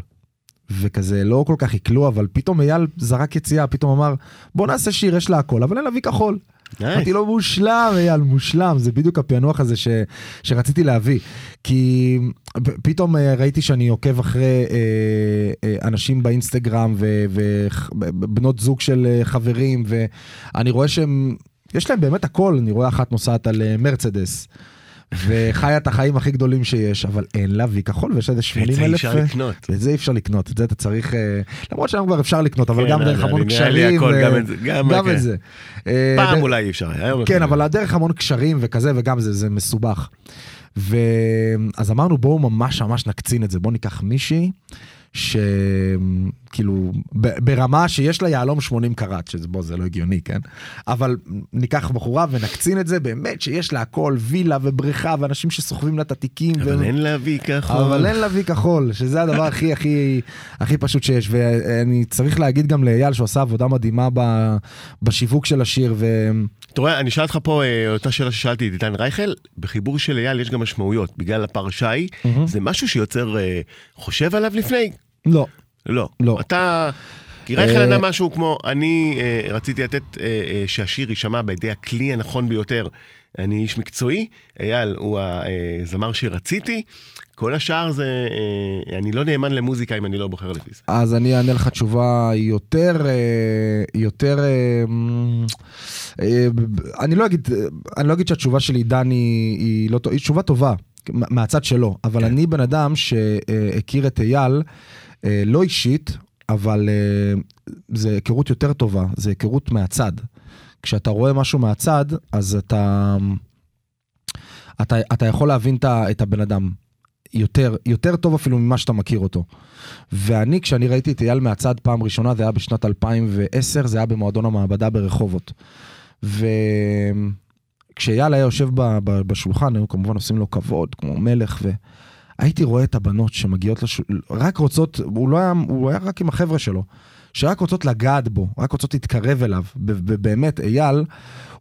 וכזה לא כל כך יקלו, אבל פתאום אייל זרק יציאה, פתאום אמר, בוא נעשה שיר, יש לה הכל, אבל אין לה וי כחול. אמרתי לו מושלם אייל מושלם. זה בדיוק הפענוח הזה ש, שרציתי להביא. כי פתאום אה, ראיתי שאני עוקב אחרי אה, אה, אנשים באינסטגרם ובנות זוג של חברים ואני רואה שהם יש להם באמת הכל. אני רואה אחת נוסעת על מרצדס. וחיה את החיים הכי גדולים שיש אבל אין לה וי כחול ויש איזה 80 את זה אי אלף אפשר אה, לקנות. את זה אי אפשר לקנות את זה אתה צריך אה, למרות שהיום כבר אפשר לקנות אבל כן, גם דרך המון קשרים גם את זה, זה. אה, פעם דרך- אולי אי אפשר, היום כן. אבל הדרך המון קשרים וכזה, וגם זה, זה מסובך. ואז אמרנו, בואו ממש ממש נקצין את זה, בואו ניקח מישהי שכאילו, ב- ברמה שיש לה יהלום 80 קראט, שזה בוא, זה לא הגיוני, כן? אבל ניקח בחורה ונקצין את זה, באמת שיש לה הכל, וילה ובריכה, ואנשים שסוחבים לה את התיקים. אבל ו- אין להביא כחול. אבל אין לה וי כחול, שזה הדבר הכי הכי הכי פשוט שיש. ואני צריך להגיד גם לאייל שהוא עשה עבודה מדהימה ב- בשיווק של השיר, ו... אתה רואה, אני אשאל אותך פה אה, אותה שאלה ששאלתי את איתן רייכל, בחיבור של אייל יש גם משמעויות, בגלל הפרשה היא, זה משהו שיוצר אה, חושב עליו לפני? לא. לא. לא. אתה... כי רייכל אה, ענה משהו כמו, אני אה, רציתי לתת אה, אה, שהשיר יישמע בידי הכלי הנכון ביותר. אני איש מקצועי, אייל הוא הזמר שרציתי, כל השאר זה, אה, אני לא נאמן למוזיקה אם אני לא בוחר לפי זה. אז אני אענה לך תשובה יותר, אה, יותר, אה, אה, אני לא אגיד, אני לא אגיד שהתשובה של עידן היא, היא לא טובה, היא תשובה טובה, מהצד שלו, אבל כן. אני בן אדם שהכיר את אייל, אה, לא אישית, אבל אה, זה היכרות יותר טובה, זה היכרות מהצד. כשאתה רואה משהו מהצד, אז אתה, אתה, אתה יכול להבין את הבן אדם יותר, יותר טוב אפילו ממה שאתה מכיר אותו. ואני, כשאני ראיתי את אייל מהצד פעם ראשונה, זה היה בשנת 2010, זה היה במועדון המעבדה ברחובות. וכשאייל היה יושב ב- ב- בשולחן, היו כמובן עושים לו כבוד, כמו מלך, והייתי רואה את הבנות שמגיעות לשולחן, רק רוצות, הוא לא היה, הוא היה רק עם החבר'ה שלו, שרק רוצות לגעת בו, רק רוצות להתקרב אליו. באמת, אייל,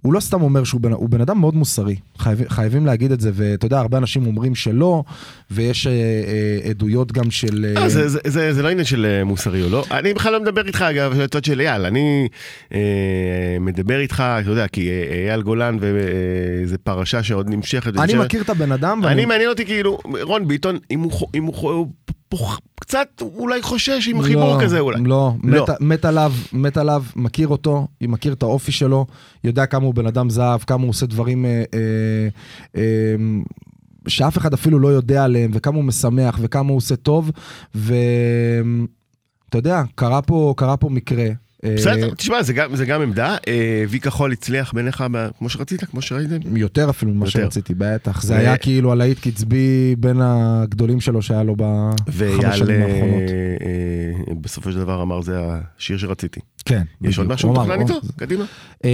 הוא לא סתם אומר שהוא בן, הוא בן אדם מאוד מוסרי, חייב, חייבים להגיד את זה, ואתה יודע, הרבה אנשים אומרים שלא, ויש אה, אה, עדויות גם של... אה, לא, זה, זה, זה, זה לא עניין של אה, מוסרי או לא. אני בכלל לא מדבר איתך, אגב, הצד של אייל. אני אה, מדבר איתך, אתה יודע, כי אה, אייל גולן וזה פרשה שעוד נמשכת. אני ונמשכת. מכיר את הבן אדם, אני מעניין אותי כאילו, רון ביטון, אם הוא, אם הוא פוח- קצת אולי חושש עם חיבור לא, כזה אולי. לא, לא. מת, מת עליו, מת עליו, מכיר אותו, מכיר את האופי שלו, יודע כמה הוא בן אדם זהב, כמה הוא עושה דברים אה, אה, אה, שאף אחד אפילו לא יודע עליהם, וכמה הוא משמח, וכמה הוא עושה טוב, ואתה יודע, קרה פה, קרה פה מקרה. אה, בסדר, תשמע, זה גם, זה גם עמדה. אה, וי כחול הצליח בעיניך ב- כמו שרצית, כמו שראיתם. יותר אפילו ממה. שרציתי, בטח. זה היה כאילו הלהיט קצבי בין הגדולים שלו שהיה לו בחמש שנים אה, האחרונות. בסופו של דבר אמר זה השיר שרציתי. כן. יש עוד. משהו מתוכנן איתו? קדימה. אמ,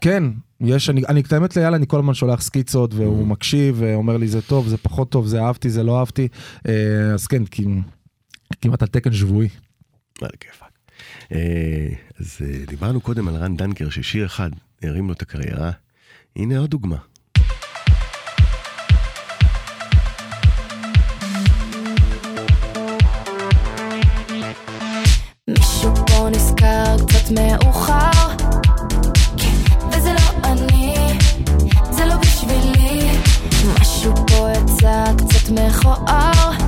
כן, יש, אני, אני, את האמת לאייל, אני כל הזמן שולח סקיצות Mm. והוא מקשיב ואומר לי זה טוב, זה פחות טוב, זה אהבתי, זה לא אהבתי. אה, אז כן, כמעט על תקן שבועי. על הכיפאק. אה, אז אה, דיברנו קודם על רן דנקר ששיר אחד הרים לו את הקריירה. הנה עוד דוגמה. מישהו פה נזכר כן, לא לא מכוער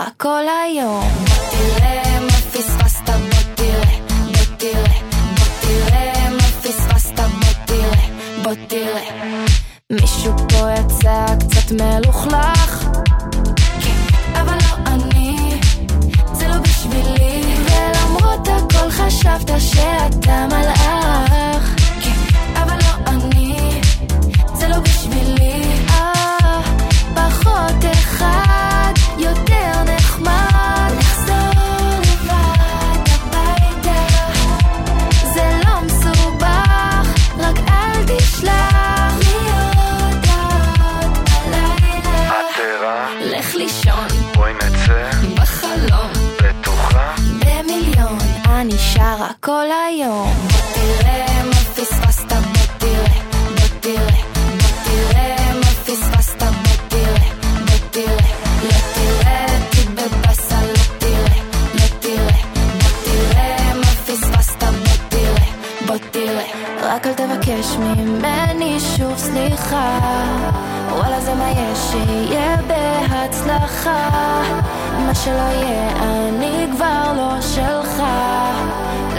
שרה כל היום. בוא תראה מה פספסת, בוא תראה, בוא תראה, בוא תראה מה פספסת, בוא תראה, בוא תראה. מישהו פה יצא קצת מלוכלך, אבל לא אני, זה לא בשבילי. ולמרות הכל חשבת שאתה מלאך, אבל לא אני, זה לא בשבילי. אה, פחות אחד, שרה כל היום. בוא תראה מה פספסת, בוא תראה, בוא תראה, בוא תראה מה פספסת, בוא תראה, בוא תראה, לא תראה אותי בבאסה, לא תראה, לא תראה, בוא תראה מה פספסת, בוא תראה, בוא תראה. רק אל תבקש ממני שוב סליחה, וואלה זה מה יש שיהיה בהצלחה. מה שלא יהיה, אני כבר לא שלך.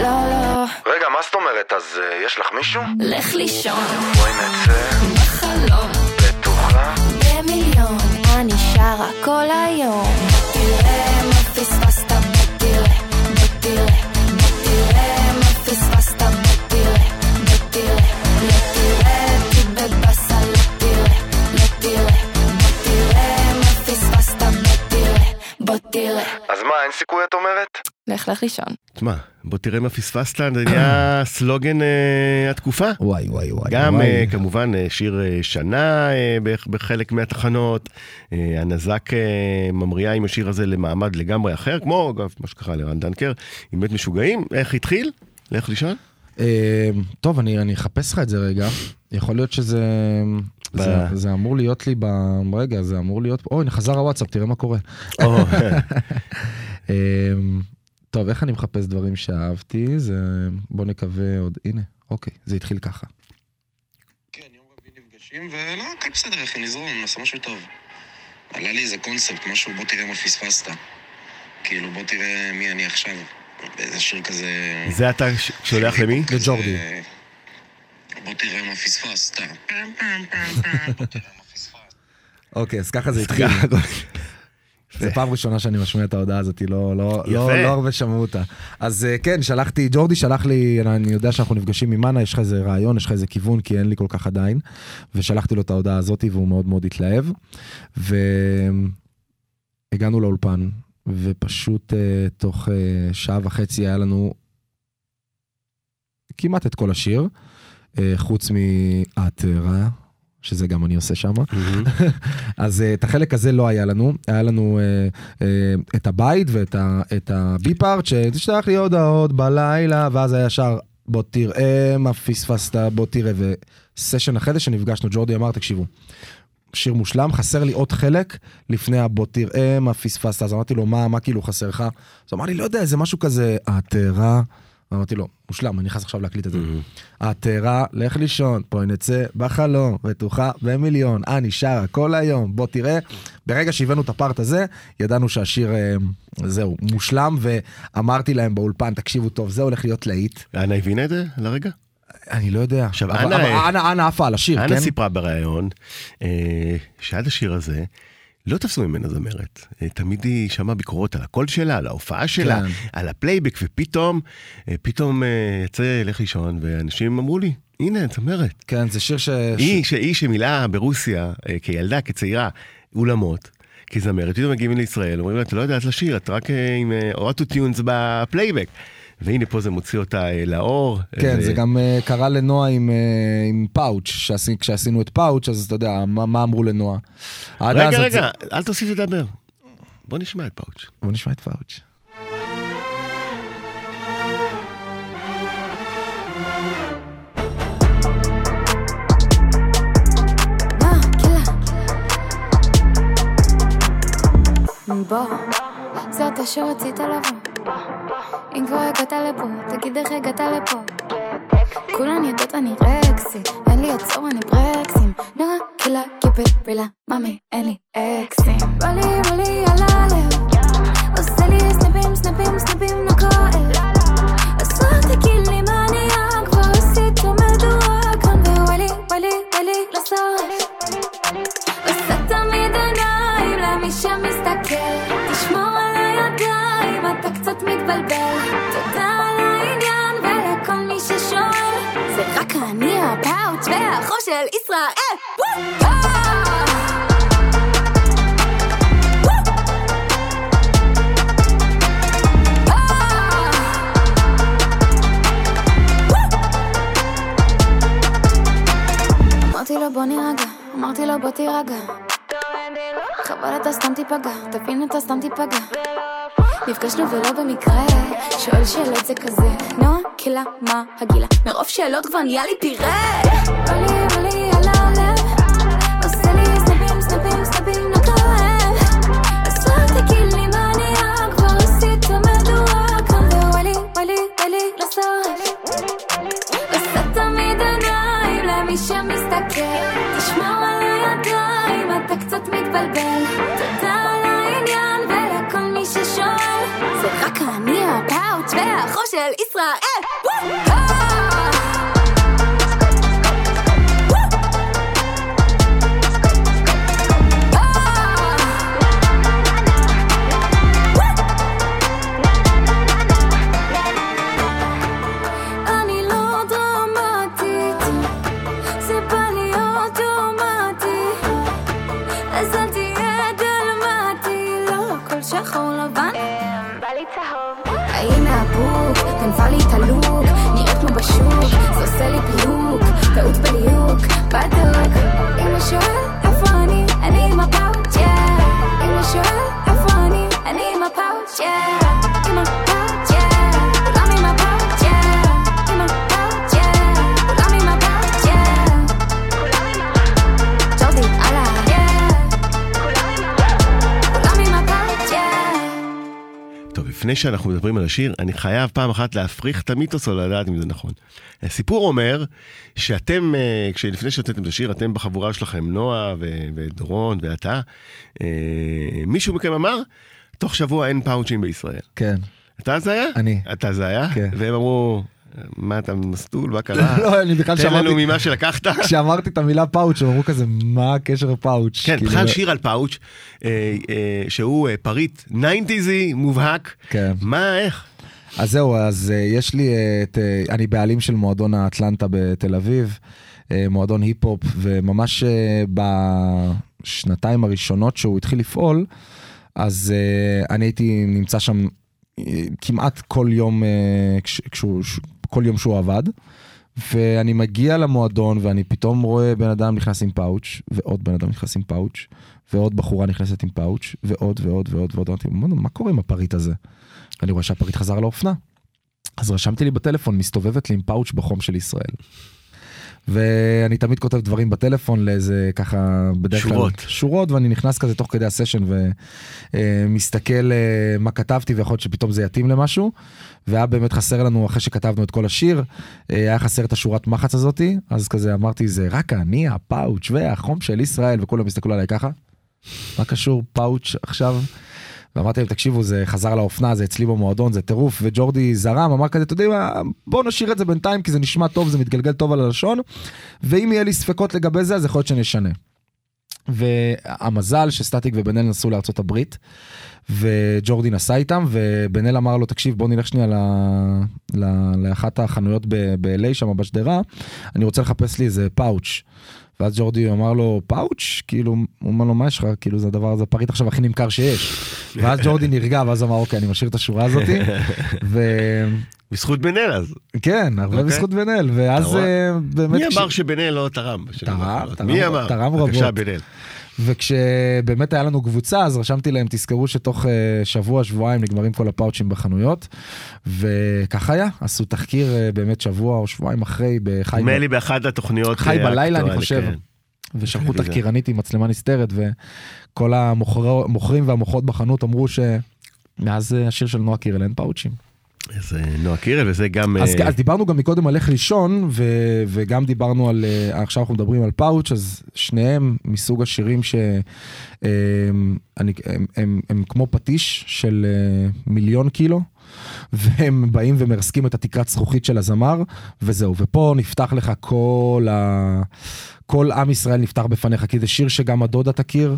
לא, לא. רגע, מה זאת אומרת? אז אה, יש לך מישהו? לך לישון בואי נצא, בחלום, בטוחה. במיליון, אני שרה כל היום. תראה מה פספסת, תראה. אז מה, אין סיכוי את אומרת? לך, לך לישון. תשמע, בוא תראה מה פספסת, זה נהיה סלוגן אה, התקופה. וואי וואי וואי. גם וואי. אה, כמובן אה, שיר אה, שנה בערך בחלק מהתחנות, אה, הנזק אה, ממריאה עם השיר הזה למעמד לגמרי אחר, כמו אגב מה שקרה לרן דנקר, עם בית משוגעים, איך התחיל? לך לישון? אה, טוב, אני אני אחפש לך את זה רגע. יכול להיות שזה... ב- זה, זה אמור להיות לי ב... רגע, זה אמור להיות... אוי, הנה חזר הוואטסאפ, תראה מה קורה. אה, טוב, איך אני מחפש דברים שאהבתי? זה... בוא נקווה עוד... הנה, אוקיי, זה התחיל ככה. כן, יום רביעי נפגשים, ולא, הכל בסדר, אחי, נזרום, נעשה משהו טוב. עלה לי איזה קונספט, משהו, בוא תראה מה פספסת. כאילו, בוא תראה מי אני עכשיו. באיזה שיר כזה... זה אתה שולח למי? כזה- לג'ורדי. בוא תראה מה פספסת. אוקיי, אז ככה זה התחיל. זה פעם ראשונה שאני משמיע את ההודעה הזאת, לא, לא, לא. לא הרבה שמעו אותה. אז אה, כן, שלחתי, ג'ורדי שלח לי, אני יודע שאנחנו נפגשים עם אנה, יש לך איזה רעיון, יש לך איזה כיוון, כי אין לי כל כך עדיין. ושלחתי לו את ההודעה הזאת והוא מאוד מאוד התלהב. והגענו לאולפן, ופשוט אה, תוך אה, שעה וחצי היה לנו כמעט את כל השיר, אה, חוץ מהתארה, שזה גם אני עושה שם. אז אה, את החלק הזה לא היה לנו, היה לנו אה, אה, את הבית ואת ה- את הבי-פארט, שתשלח לי הודעות בלילה, ואז היה ישר, בוא תראה מה פספסת, בוא תראה, וסשן אחרי זה שנפגשנו, ג'ורדי אמר, תקשיבו, שיר מושלם, חסר לי עוד חלק לפני הבוא תראה מה פספסת, אז אמרתי לו, מה, מה כאילו חסר לך? אז אמר לי, לא יודע, זה משהו כזה, התארה. אמרתי לו, מושלם, אני נכנס עכשיו להקליט את זה. התארה, לך לישון, פה נצא בחלום, בטוחה במיליון, אני שרה כל היום, בוא תראה. ברגע שהבאנו את הפארט הזה, ידענו שהשיר, אה, זהו, מושלם, ואמרתי להם באולפן, תקשיבו טוב, זה הולך להיות להיט. אנה הבינה את זה לרגע? אני לא יודע. עכשיו, אנה- עפה על השיר, כן? אנה סיפרה בריאיון אה, שעד השיר הזה לא תפסו ממנה זמרת. אה, תמיד היא שמעה ביקורות על הקול שלה, על ההופעה שלה, כן. על הפלייבק, ופתאום, אה, פתאום יצא לך לישון, ואנשים אמרו לי, הנה, זמרת. כן, זה שיר ש... היא, שהיא שמילאה ברוסיה, כילדה, כצעירה, אולמות. כזמרת, פתאום מגיעים לישראל, אומרים לה, את לא יודעת לשיר, את רק עם autotunes בפלייבק. והנה פה זה מוציא אותה אה, לאור. כן, אה, זה גם אה, קרה לנועה עם, עם פאוץ', שעשי, כשעשינו את פאוץ', אז אתה יודע, מה, מה אמרו לנועה. רגע, את זה- רגע, אל תוסיף לדבר. בוא נשמע את פאוץ'. בוא נשמע את פאוץ'. בוא, זה אתה שרצית לבוא. אם כבר הגעת לפה, תגיד איך הגעת לפה. כולן יודעות אני רקסי, אין לי עצור אני ברקסים. נורא קלה, קיפל, רילה, מאמי, אין לי אקסים. בא לי, בא לי על הלב, עושה לי סנפים, סנפים, סנפים נקועל. אז רק תגיד לי מה נהיה, כבר עשית מדורה כאן ווואלי, וואלי, וואלי, לסוף. עושה תמיד עיניים למי שמסתכל קצת מתבלבל תודה על העניין ולכל מי ששואל. זה רק אני הפאוץ' והחור של ישראל! אמרתי לו בוא נירגע, אמרתי לו בוא תירגע. חבל אתה סתם תיפגע, תבין אתה סתם תיפגע נפגשנו ולא במקרה, שואל שאלות זה כזה נועה, קלה, מה הגילה? מרוב שאלות כבר נהיה לי פירה בא לי, בא לי על הלב עושה לי סנפים, סנפים, סנפים לכואב אז רק תגיד לי מה נהיה? כבר עשית מדורה כאן ווואלי, וואלי, וואלי, לסוף עושה תמיד עיניים למי שמסתכל. תשמור על הידיים, אתה קצת מתבלבל. תודה של ישראל וואו! te upeli לפני שאנחנו מדברים על השיר, אני חייב פעם אחת להפריך את המיתוס או לדעת אם זה נכון. הסיפור אומר שאתם, אה, כשלפני שהוצאתם את השיר, אתם בחבורה שלכם, נועה ו- ודורון ואתה, אה, מישהו מכם אמר, תוך שבוע אין פאוצ'ים בישראל. כן. אתה זה היה? אני. אתה זה היה? כן. והם אמרו, מה אתה מסטול, מה קרה? לא, אני בכלל תן לנו שמעתי, ממה שלקחת. כשאמרתי את המילה פאוץ', אמרו כזה, מה הקשר פאוץ'? כן, כאילו, בכלל שיר על פאוץ', אה, אה, שהוא אה, פריט 90'זי מובהק. כן. מה, איך? אז זהו, אז יש לי את, אני בעלים של מועדון האטלנטה בתל אביב, מועדון היפ-הופ, וממש בשנתיים הראשונות שהוא התחיל לפעול, אז אני הייתי נמצא שם כמעט כל יום, כש, כשהוא, כל יום שהוא עבד. ואני מגיע למועדון ואני פתאום רואה בן אדם נכנס עם פאוץ' ועוד בן אדם נכנס עם פאוץ' ועוד בחורה נכנסת עם פאוץ' ועוד ועוד ועוד ועוד. אמרתי, מה, קורה עם הפריט הזה? אני רואה שהפריט חזר לאופנה. אז רשמתי לי בטלפון, מסתובבת לי עם פאוץ' בחום של ישראל. ואני תמיד כותב דברים בטלפון לאיזה ככה בדרך כלל שורות. שורות ואני נכנס כזה תוך כדי הסשן ומסתכל אה, מה כתבתי ויכול להיות שפתאום זה יתאים למשהו. והיה באמת חסר לנו אחרי שכתבנו את כל השיר אה, היה חסר את השורת מחץ הזאתי אז כזה אמרתי זה רק אני הפאוץ' והחום של ישראל וכולם הסתכלו עליי ככה. מה קשור פאוץ' עכשיו? ואמרתי להם, תקשיבו, זה חזר לאופנה, זה אצלי במועדון, זה טירוף, וג'ורדי זרם, אמר כזה, אתה יודעים בואו נשאיר את זה בינתיים, כי זה נשמע טוב, זה מתגלגל טוב על הלשון, ואם יהיה לי ספקות לגבי זה, אז יכול להיות שנשנה. והמזל שסטטיק ובן אל נסעו לארצות הברית, וג'ורדי נסע איתם, ובן אל אמר לו, תקשיב, בוא נלך שנייה ל... ל... לאחת החנויות ב-LA שם בשדרה, אני רוצה לחפש לי איזה פאוץ'. ואז ג'ורדי אמר לו, פאוץ'? כאילו, הוא אומר לו, מה יש לך? כאילו, זה הדבר הזה, הפריט עכשיו הכי נמכר שיש. ואז ג'ורדי נרגע, ואז אמר, אוקיי, אני משאיר את השורה הזאתי. בזכות בן אל אז. וכן, הרבה אוקיי. בזכות בן אל, ואז? אה, באמת... מי כש- אמר שבן אל לא תרם? תרם? תרם, מי אמר? תרם בבקשה, רבות. בן אל. וכשבאמת היה לנו קבוצה אז רשמתי להם תזכרו שתוך אה, שבוע שבועיים נגמרים כל הפאוצ'ים בחנויות וכך היה עשו תחקיר אה, באמת שבוע או שבועיים אחרי בחי נדמה לי באחת התוכניות חי אה, בלילה אני חושב. כן. ושלחו. תחקירנית עם מצלמה נסתרת וכל המוכרים והמוכרות בחנות אמרו שמאז השיר של נועה קירל אין פאוצ'ים. אז אה, נועה קירל וזה גם... אז, אה, אז דיברנו גם מקודם על איך לישון ו, וגם דיברנו על אה, עכשיו אנחנו מדברים על פאוץ' אז שניהם מסוג השירים שהם אני, הם, הם, הם כמו פטיש של אה, מיליון קילו. והם באים ומרסקים את התקרת זכוכית של הזמר וזהו ופה נפתח לך כל ה... כל עם ישראל נפתח בפניך כי זה שיר שגם הדודה תכיר.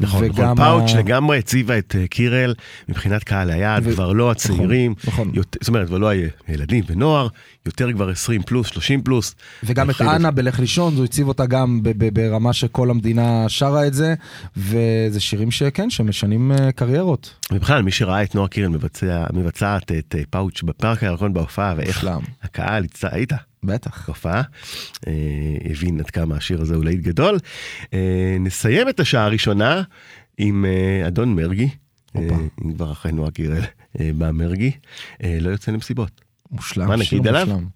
נכון, נכון, וגם פאוץ' ה- לגמרי הציבה את אה, קירל מבחינת קהל היעד, ו- כבר לא הצעירים, נכון. יותר- זאת אומרת, כבר לא הילדים ונוער, יותר כבר 20 פלוס, 30 פלוס. וגם את אנה בלך לישון, הוא הציב אותה גם ברמה שכל המדינה שרה את זה, וזה שירים שכן, שמשנים אה, קריירות. ובכלל, מי שראה את נועה קירל מבצע, מבצעת את אה, פאוץ' בפארק הירקון בהופעה, ואיך מושלם. הקהל, הצ- היית בטח. בהופעה, אה, הבין עד כמה השיר הזה הוא להיט גדול. אה, נסיים את השעה הראשונה עם אה, אדון מרגי, אה. אם כבר אחרי נועה קירל, אה, בא מרגי, לא יוצא למסיבות. מושלם. מה נגיד עליו? מושלם.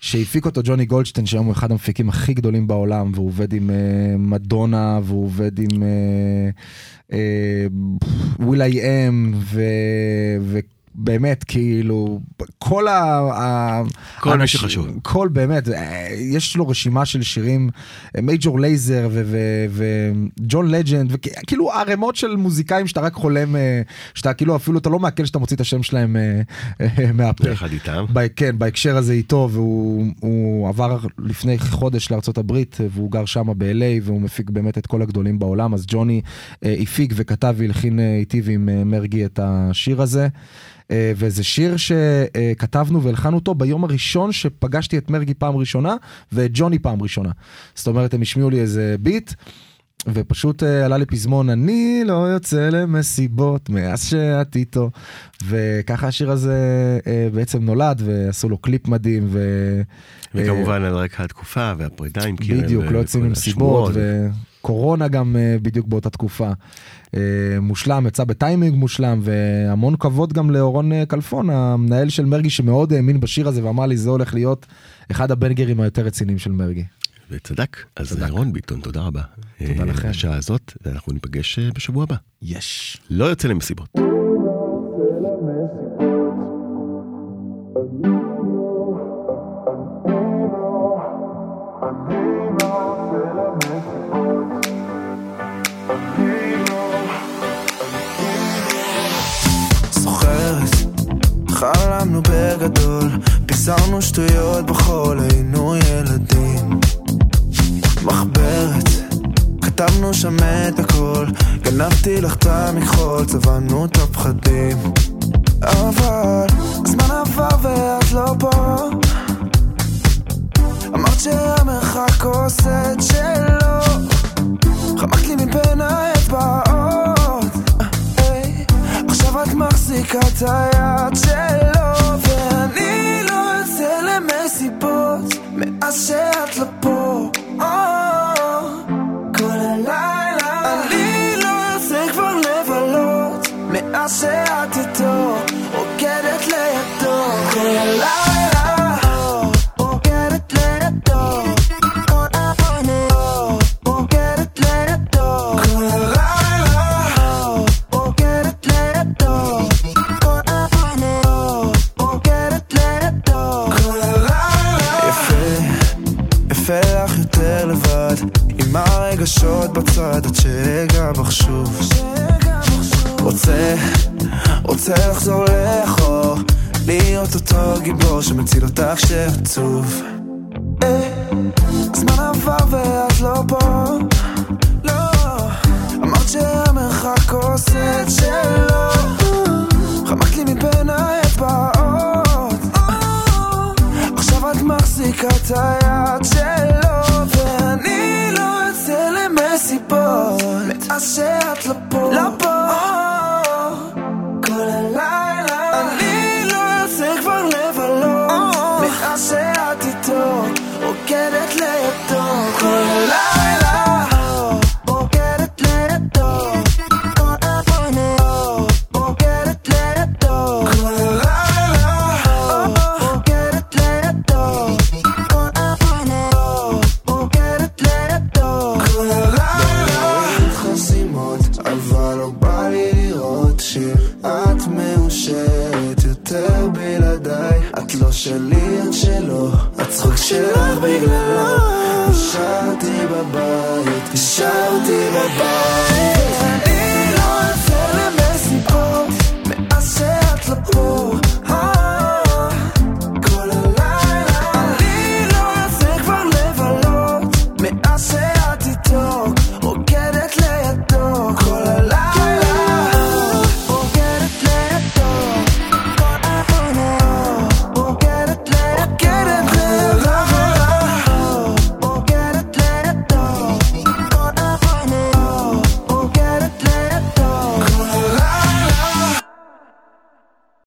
שהפיק אותו ג'וני גולדשטיין, שהיום הוא אחד המפיקים הכי גדולים בעולם, והוא עובד עם מדונה, והוא עובד עם וויל איי אם, ובאמת, כאילו, כל ה... כל מי האנשים- שחשוב. כל באמת, אה, יש לו רשימה של שירים, מייג'ור לייזר וג'ון לג'נד, וכאילו ערימות של מוזיקאים שאתה רק חולם, אה, שאתה כאילו אפילו אתה לא מעכל שאתה מוציא את השם שלהם אה, מהפה. יחד איתם. ב- כן, בהקשר הזה איתו, והוא הוא עבר לפני חודש הברית, והוא גר שם ב-LA, והוא מפיק באמת את כל הגדולים בעולם, אז ג'וני הפיק וכתב והלחין איתי ועם מרגי את השיר הזה. אה, וזה שיר שכתבנו והלחנו אותו ביום הראשון שפגשתי את מרגי פעם ראשונה, ואת ג'וני פעם ראשונה. זאת אומרת, הם השמיעו לי איזה ביט. ופשוט אה, עלה לי פזמון אני לא יוצא למסיבות מאז שאת איתו וככה השיר הזה אה, בעצם נולד ועשו לו קליפ מדהים ו... וכמובן על רקע התקופה והפרידה עם קירל. בדיוק לא יוצאים למסיבות השמועות. וקורונה גם אה, בדיוק באותה תקופה. אה, מושלם יצא בטיימינג מושלם והמון כבוד גם לאורון אה, כלפון המנהל של מרגי שמאוד האמין בשיר הזה ואמר לי זה הולך להיות אחד הבנגרים היותר רציניים של מרגי. וצדק. אז צדק. רון ביטון, תודה רבה. תודה אה, לכם. בשעה הזאת, ואנחנו ניפגש אה, בשבוע הבא. יש. לא יוצא. למסיבות.